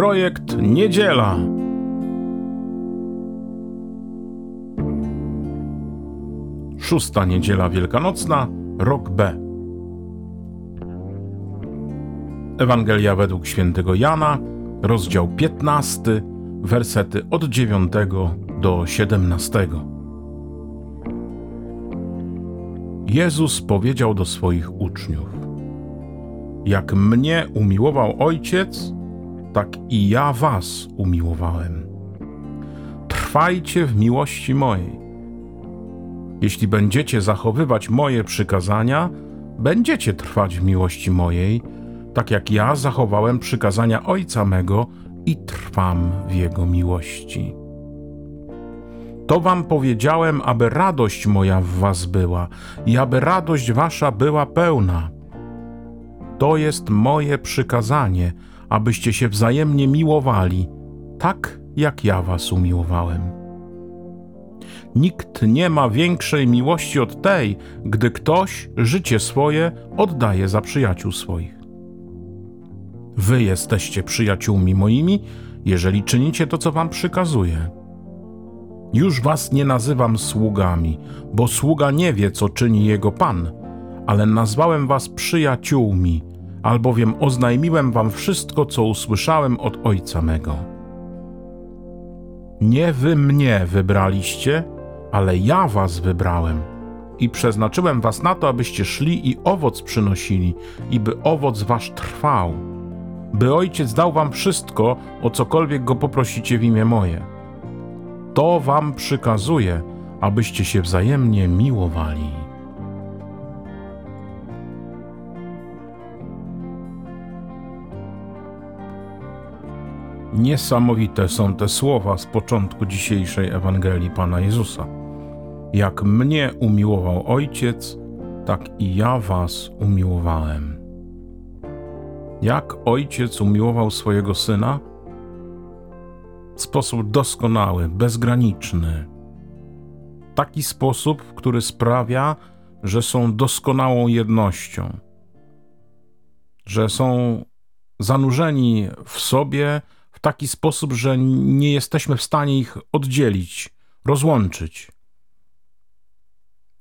Projekt Niedziela. Szósta niedziela wielkanocna, rok B. Ewangelia według świętego Jana, rozdział 15, wersety od 9 do 17. Jezus powiedział do swoich uczniów: Jak mnie umiłował Ojciec, tak i ja was umiłowałem. Trwajcie w miłości mojej. Jeśli będziecie zachowywać moje przykazania, będziecie trwać w miłości mojej, tak jak ja zachowałem przykazania Ojca mego i trwam w Jego miłości. To wam powiedziałem, aby radość moja w was była i aby radość wasza była pełna. To jest moje przykazanie, abyście się wzajemnie miłowali, tak jak ja was umiłowałem. Nikt nie ma większej miłości od tej, gdy ktoś życie swoje oddaje za przyjaciół swoich. Wy jesteście przyjaciółmi moimi, jeżeli czynicie to, co wam przykazuję. Już was nie nazywam sługami, bo sługa nie wie, co czyni jego pan, ale nazwałem was przyjaciółmi, albowiem oznajmiłem wam wszystko, co usłyszałem od Ojca mego. Nie wy mnie wybraliście, ale ja was wybrałem i przeznaczyłem was na to, abyście szli i owoc przynosili, i by owoc wasz trwał, by Ojciec dał wam wszystko, o cokolwiek go poprosicie w imię moje. To wam przykazuje, abyście się wzajemnie miłowali. Niesamowite są te słowa z początku dzisiejszej Ewangelii Pana Jezusa. Jak mnie umiłował Ojciec, tak i ja was umiłowałem. Jak Ojciec umiłował swojego Syna? W sposób doskonały, bezgraniczny. Taki sposób, który sprawia, że są doskonałą jednością, że są zanurzeni w sobie, w taki sposób, że nie jesteśmy w stanie ich oddzielić, rozłączyć.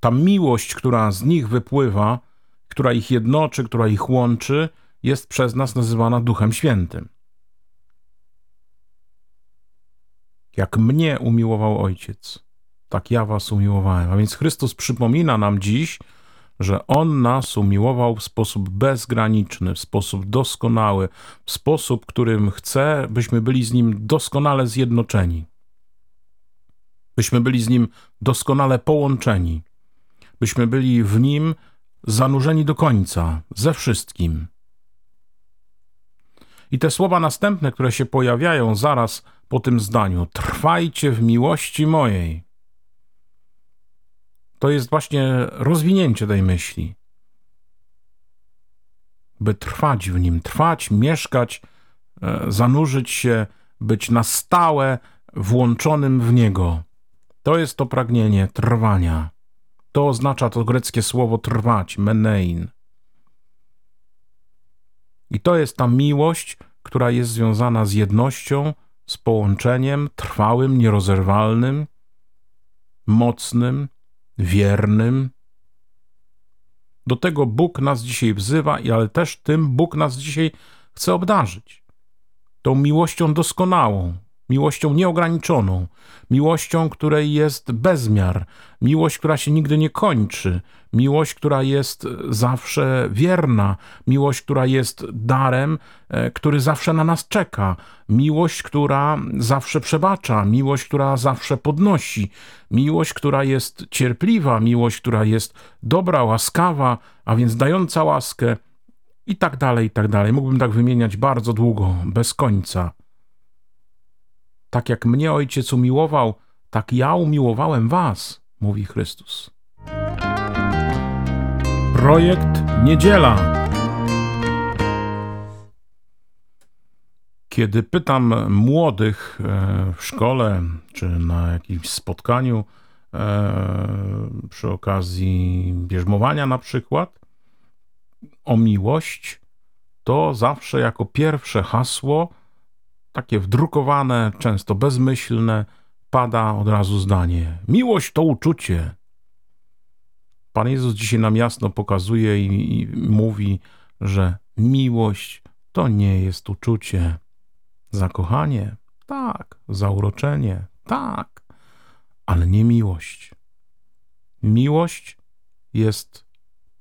Ta miłość, która z nich wypływa, która ich jednoczy, która ich łączy, jest przez nas nazywana Duchem Świętym. Jak mnie umiłował Ojciec, tak ja was umiłowałem. A więc Chrystus przypomina nam dziś, że On nas umiłował w sposób bezgraniczny, w sposób doskonały, w sposób, którym chce, byśmy byli z Nim doskonale zjednoczeni, byśmy byli z Nim doskonale połączeni, byśmy byli w Nim zanurzeni do końca, ze wszystkim. I te słowa następne, które się pojawiają zaraz po tym zdaniu: Trwajcie w miłości mojej to jest właśnie rozwinięcie tej myśli. By trwać w nim, trwać, mieszkać, e, zanurzyć się, być na stałe włączonym w niego. To jest to pragnienie trwania. To oznacza to greckie słowo trwać, menein. I to jest ta miłość, która jest związana z jednością, z połączeniem trwałym, nierozerwalnym, mocnym, wiernym. Do tego Bóg nas dzisiaj wzywa, ale też tym Bóg nas dzisiaj chce obdarzyć. Tą miłością doskonałą, miłością nieograniczoną, miłością, której jest bezmiar, miłość, która się nigdy nie kończy, miłość, która jest zawsze wierna, miłość, która jest darem, e, który zawsze na nas czeka, miłość, która zawsze przebacza, miłość, która zawsze podnosi, miłość, która jest cierpliwa, miłość, która jest dobra, łaskawa, a więc dająca łaskę. I tak dalej, i tak dalej. Mógłbym tak wymieniać bardzo długo, bez końca. Tak jak mnie ojciec umiłował, tak ja umiłowałem was, mówi Chrystus. Projekt Niedziela. Kiedy pytam młodych e, w szkole czy na jakimś spotkaniu e, przy okazji bierzmowania na przykład o miłość, to zawsze jako pierwsze hasło takie wdrukowane, często bezmyślne, pada od razu zdanie: Miłość to uczucie. Pan Jezus dzisiaj nam jasno pokazuje i, i mówi, że miłość to nie jest uczucie. Zakochanie, tak, zauroczenie, tak, ale nie miłość. Miłość jest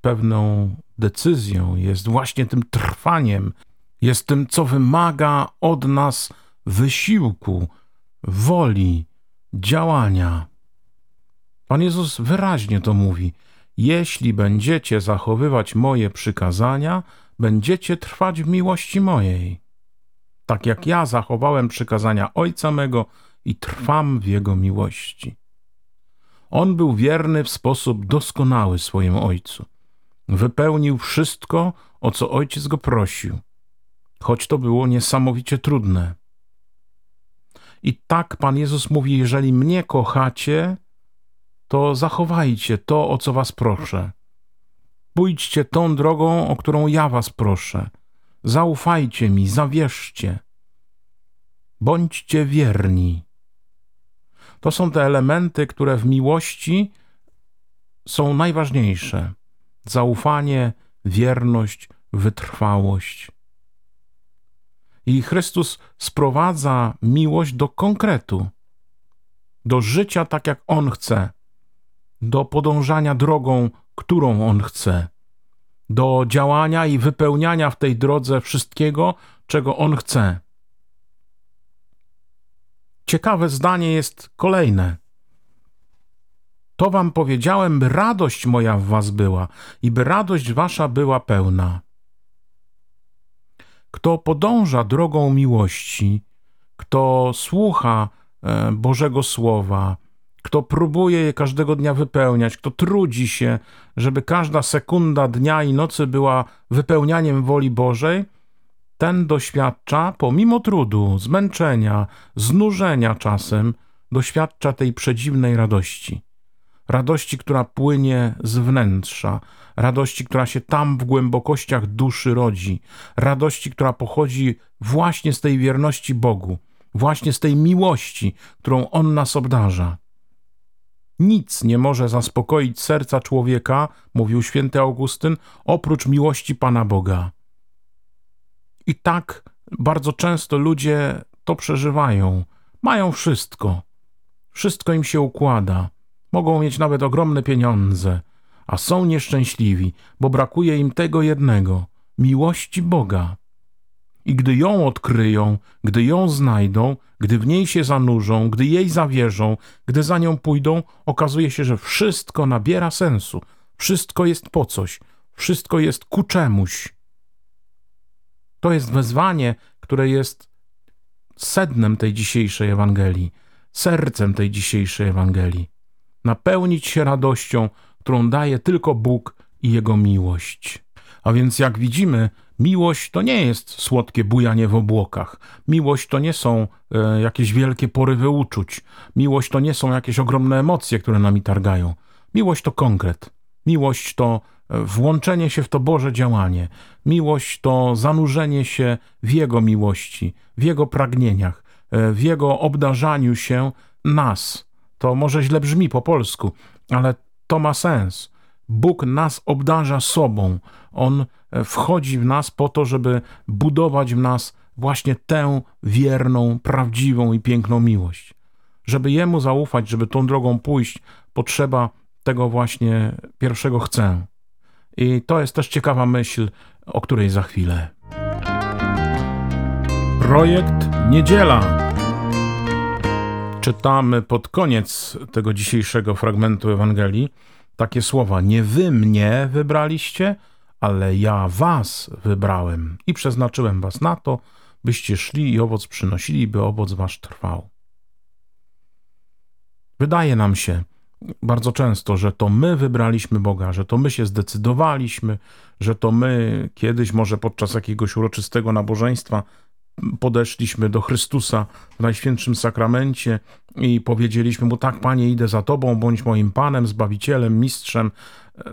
pewną decyzją, jest właśnie tym trwaniem, jest tym, co wymaga od nas wysiłku, woli, działania. Pan Jezus wyraźnie to mówi: Jeśli będziecie zachowywać moje przykazania, będziecie trwać w miłości mojej. Tak jak ja zachowałem przykazania Ojca mego i trwam w Jego miłości. On był wierny w sposób doskonały swojemu Ojcu. Wypełnił wszystko, o co Ojciec go prosił, choć to było niesamowicie trudne. I tak Pan Jezus mówi: Jeżeli mnie kochacie, to zachowajcie to, o co was proszę. Pójdźcie tą drogą, o którą ja was proszę. Zaufajcie mi, zawierzcie. Bądźcie wierni. To są te elementy, które w miłości są najważniejsze: zaufanie, wierność, wytrwałość. I Chrystus sprowadza miłość do konkretu, do życia tak, jak On chce, do podążania drogą, którą On chce, do działania i wypełniania w tej drodze wszystkiego, czego On chce. Ciekawe zdanie jest kolejne. To wam powiedziałem, by radość moja w was była i by radość wasza była pełna. Kto podąża drogą miłości, kto słucha e, Bożego Słowa, kto próbuje je każdego dnia wypełniać, kto trudzi się, żeby każda sekunda dnia i nocy była wypełnianiem woli Bożej, ten doświadcza, pomimo trudu, zmęczenia, znużenia czasem, doświadcza tej przedziwnej radości. Radości, która płynie z wnętrza, radości, która się tam w głębokościach duszy rodzi, radości, która pochodzi właśnie z tej wierności Bogu, właśnie z tej miłości, którą On nas obdarza. Nic nie może zaspokoić serca człowieka, mówił święty Augustyn, oprócz miłości Pana Boga. I tak bardzo często ludzie to przeżywają. Mają wszystko. Wszystko im się układa. Mogą mieć nawet ogromne pieniądze, a są nieszczęśliwi, bo brakuje im tego jednego miłości Boga. I gdy ją odkryją, gdy ją znajdą, gdy w niej się zanurzą, gdy jej zawierzą, gdy za nią pójdą, okazuje się, że wszystko nabiera sensu, wszystko jest po coś, wszystko jest ku czemuś. To jest wezwanie, które jest sednem tej dzisiejszej Ewangelii, sercem tej dzisiejszej Ewangelii. Napełnić się radością, którą daje tylko Bóg i Jego miłość. A więc, jak widzimy, miłość to nie jest słodkie bujanie w obłokach. Miłość to nie są e, jakieś wielkie porywy uczuć. Miłość to nie są jakieś ogromne emocje, które nami targają. Miłość to konkret. Miłość to włączenie się w to Boże działanie. Miłość to zanurzenie się w Jego miłości, w Jego pragnieniach, e, w Jego obdarzaniu się nas. To może źle brzmi po polsku, ale to ma sens. Bóg nas obdarza sobą. On e, wchodzi w nas po to, żeby budować w nas właśnie tę wierną, prawdziwą i piękną miłość. Żeby Jemu zaufać, żeby tą drogą pójść, potrzeba tego właśnie pierwszego chcę. I to jest też ciekawa myśl, o której za chwilę. Projekt Niedziela. Czytamy pod koniec tego dzisiejszego fragmentu Ewangelii takie słowa: Nie wy mnie wybraliście, ale ja was wybrałem i przeznaczyłem was na to, byście szli i owoc przynosili, by owoc wasz trwał. Wydaje nam się, bardzo często, że to my wybraliśmy Boga, że to my się zdecydowaliśmy, że to my kiedyś, może podczas jakiegoś uroczystego nabożeństwa, podeszliśmy do Chrystusa w Najświętszym Sakramencie i powiedzieliśmy mu: Tak, Panie, idę za Tobą, bądź moim Panem, Zbawicielem, Mistrzem.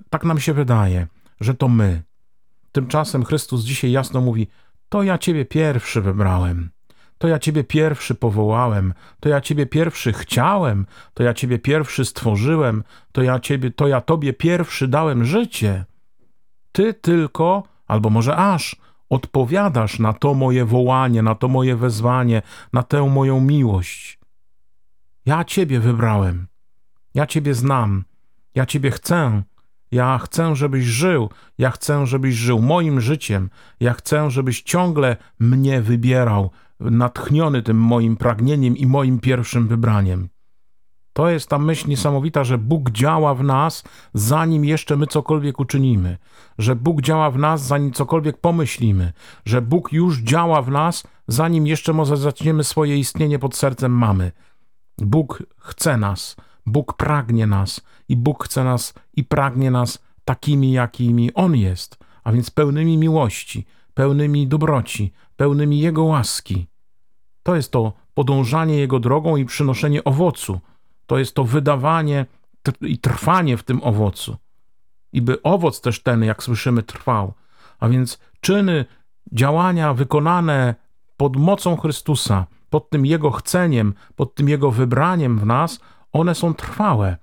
Tak nam się wydaje, że to my. Tymczasem Chrystus dzisiaj jasno mówi: To ja Ciebie pierwszy wybrałem. to ja Ciebie pierwszy powołałem, to ja Ciebie pierwszy chciałem, to ja Ciebie pierwszy stworzyłem, to ja, ciebie, to ja Tobie pierwszy dałem życie. Ty tylko, albo może aż, odpowiadasz na to moje wołanie, na to moje wezwanie, na tę moją miłość. Ja Ciebie wybrałem, ja Ciebie znam, ja Ciebie chcę, ja chcę, żebyś żył, ja chcę, żebyś żył moim życiem, ja chcę, żebyś ciągle mnie wybierał, natchniony tym moim pragnieniem i moim pierwszym wybraniem. To jest ta myśl niesamowita, że Bóg działa w nas, zanim jeszcze my cokolwiek uczynimy, że Bóg działa w nas, zanim cokolwiek pomyślimy, że Bóg już działa w nas, zanim jeszcze może zaczniemy swoje istnienie pod sercem mamy. Bóg chce nas, Bóg pragnie nas i Bóg chce nas i pragnie nas takimi, jakimi On jest, a więc pełnymi miłości, pełnymi dobroci, pełnymi Jego łaski. To jest to podążanie Jego drogą i przynoszenie owocu. To jest to wydawanie i trwanie w tym owocu. I by owoc też ten, jak słyszymy, trwał. A więc czyny, działania wykonane pod mocą Chrystusa, pod tym Jego chceniem, pod tym Jego wybraniem w nas, one są trwałe.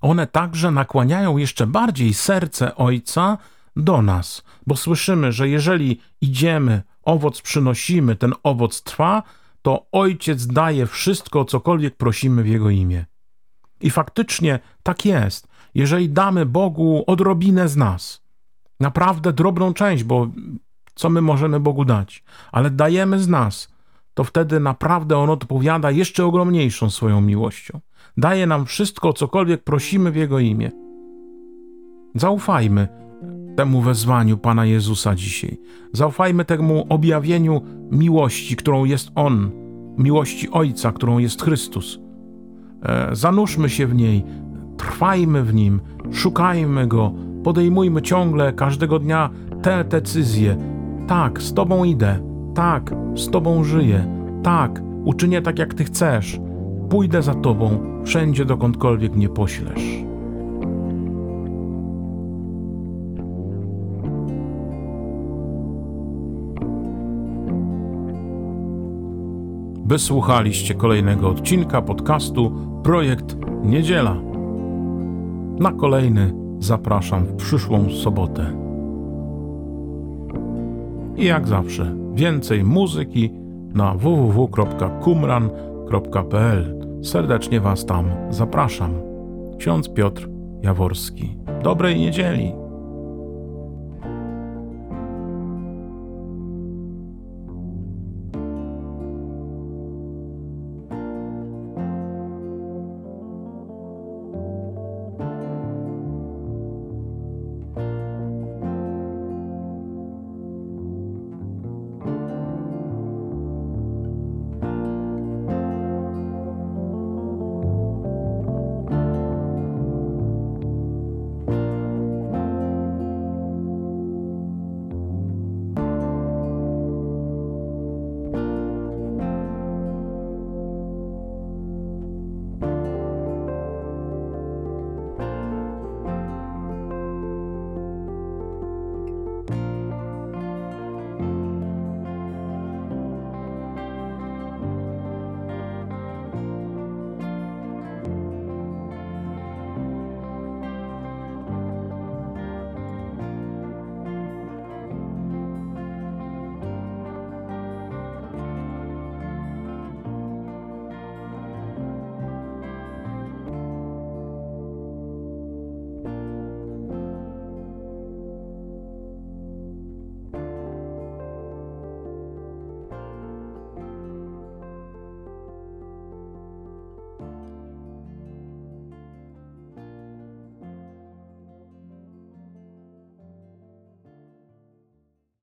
One także nakłaniają jeszcze bardziej serce Ojca do nas, bo słyszymy, że jeżeli idziemy, owoc przynosimy, ten owoc trwa, to Ojciec daje wszystko, cokolwiek prosimy w Jego imię. I faktycznie tak jest. Jeżeli damy Bogu odrobinę z nas, naprawdę drobną część, bo co my możemy Bogu dać, ale dajemy z nas, to wtedy naprawdę On odpowiada jeszcze ogromniejszą swoją miłością. Daje nam wszystko, cokolwiek prosimy w Jego imię. Zaufajmy temu wezwaniu Pana Jezusa dzisiaj. Zaufajmy temu objawieniu miłości, którą jest On, miłości Ojca, którą jest Chrystus. E, zanurzmy się w niej, trwajmy w Nim, szukajmy Go, podejmujmy ciągle, każdego dnia te decyzje. Tak, z Tobą idę, tak, z Tobą żyję, tak, uczynię tak, jak Ty chcesz, pójdę za Tobą wszędzie, dokądkolwiek mnie poślesz. Wysłuchaliście kolejnego odcinka podcastu Projekt Niedziela. Na kolejny zapraszam w przyszłą sobotę. I jak zawsze, więcej muzyki na www.kumran.pl. Serdecznie Was tam zapraszam. Ksiądz Piotr Jaworski. Dobrej niedzieli.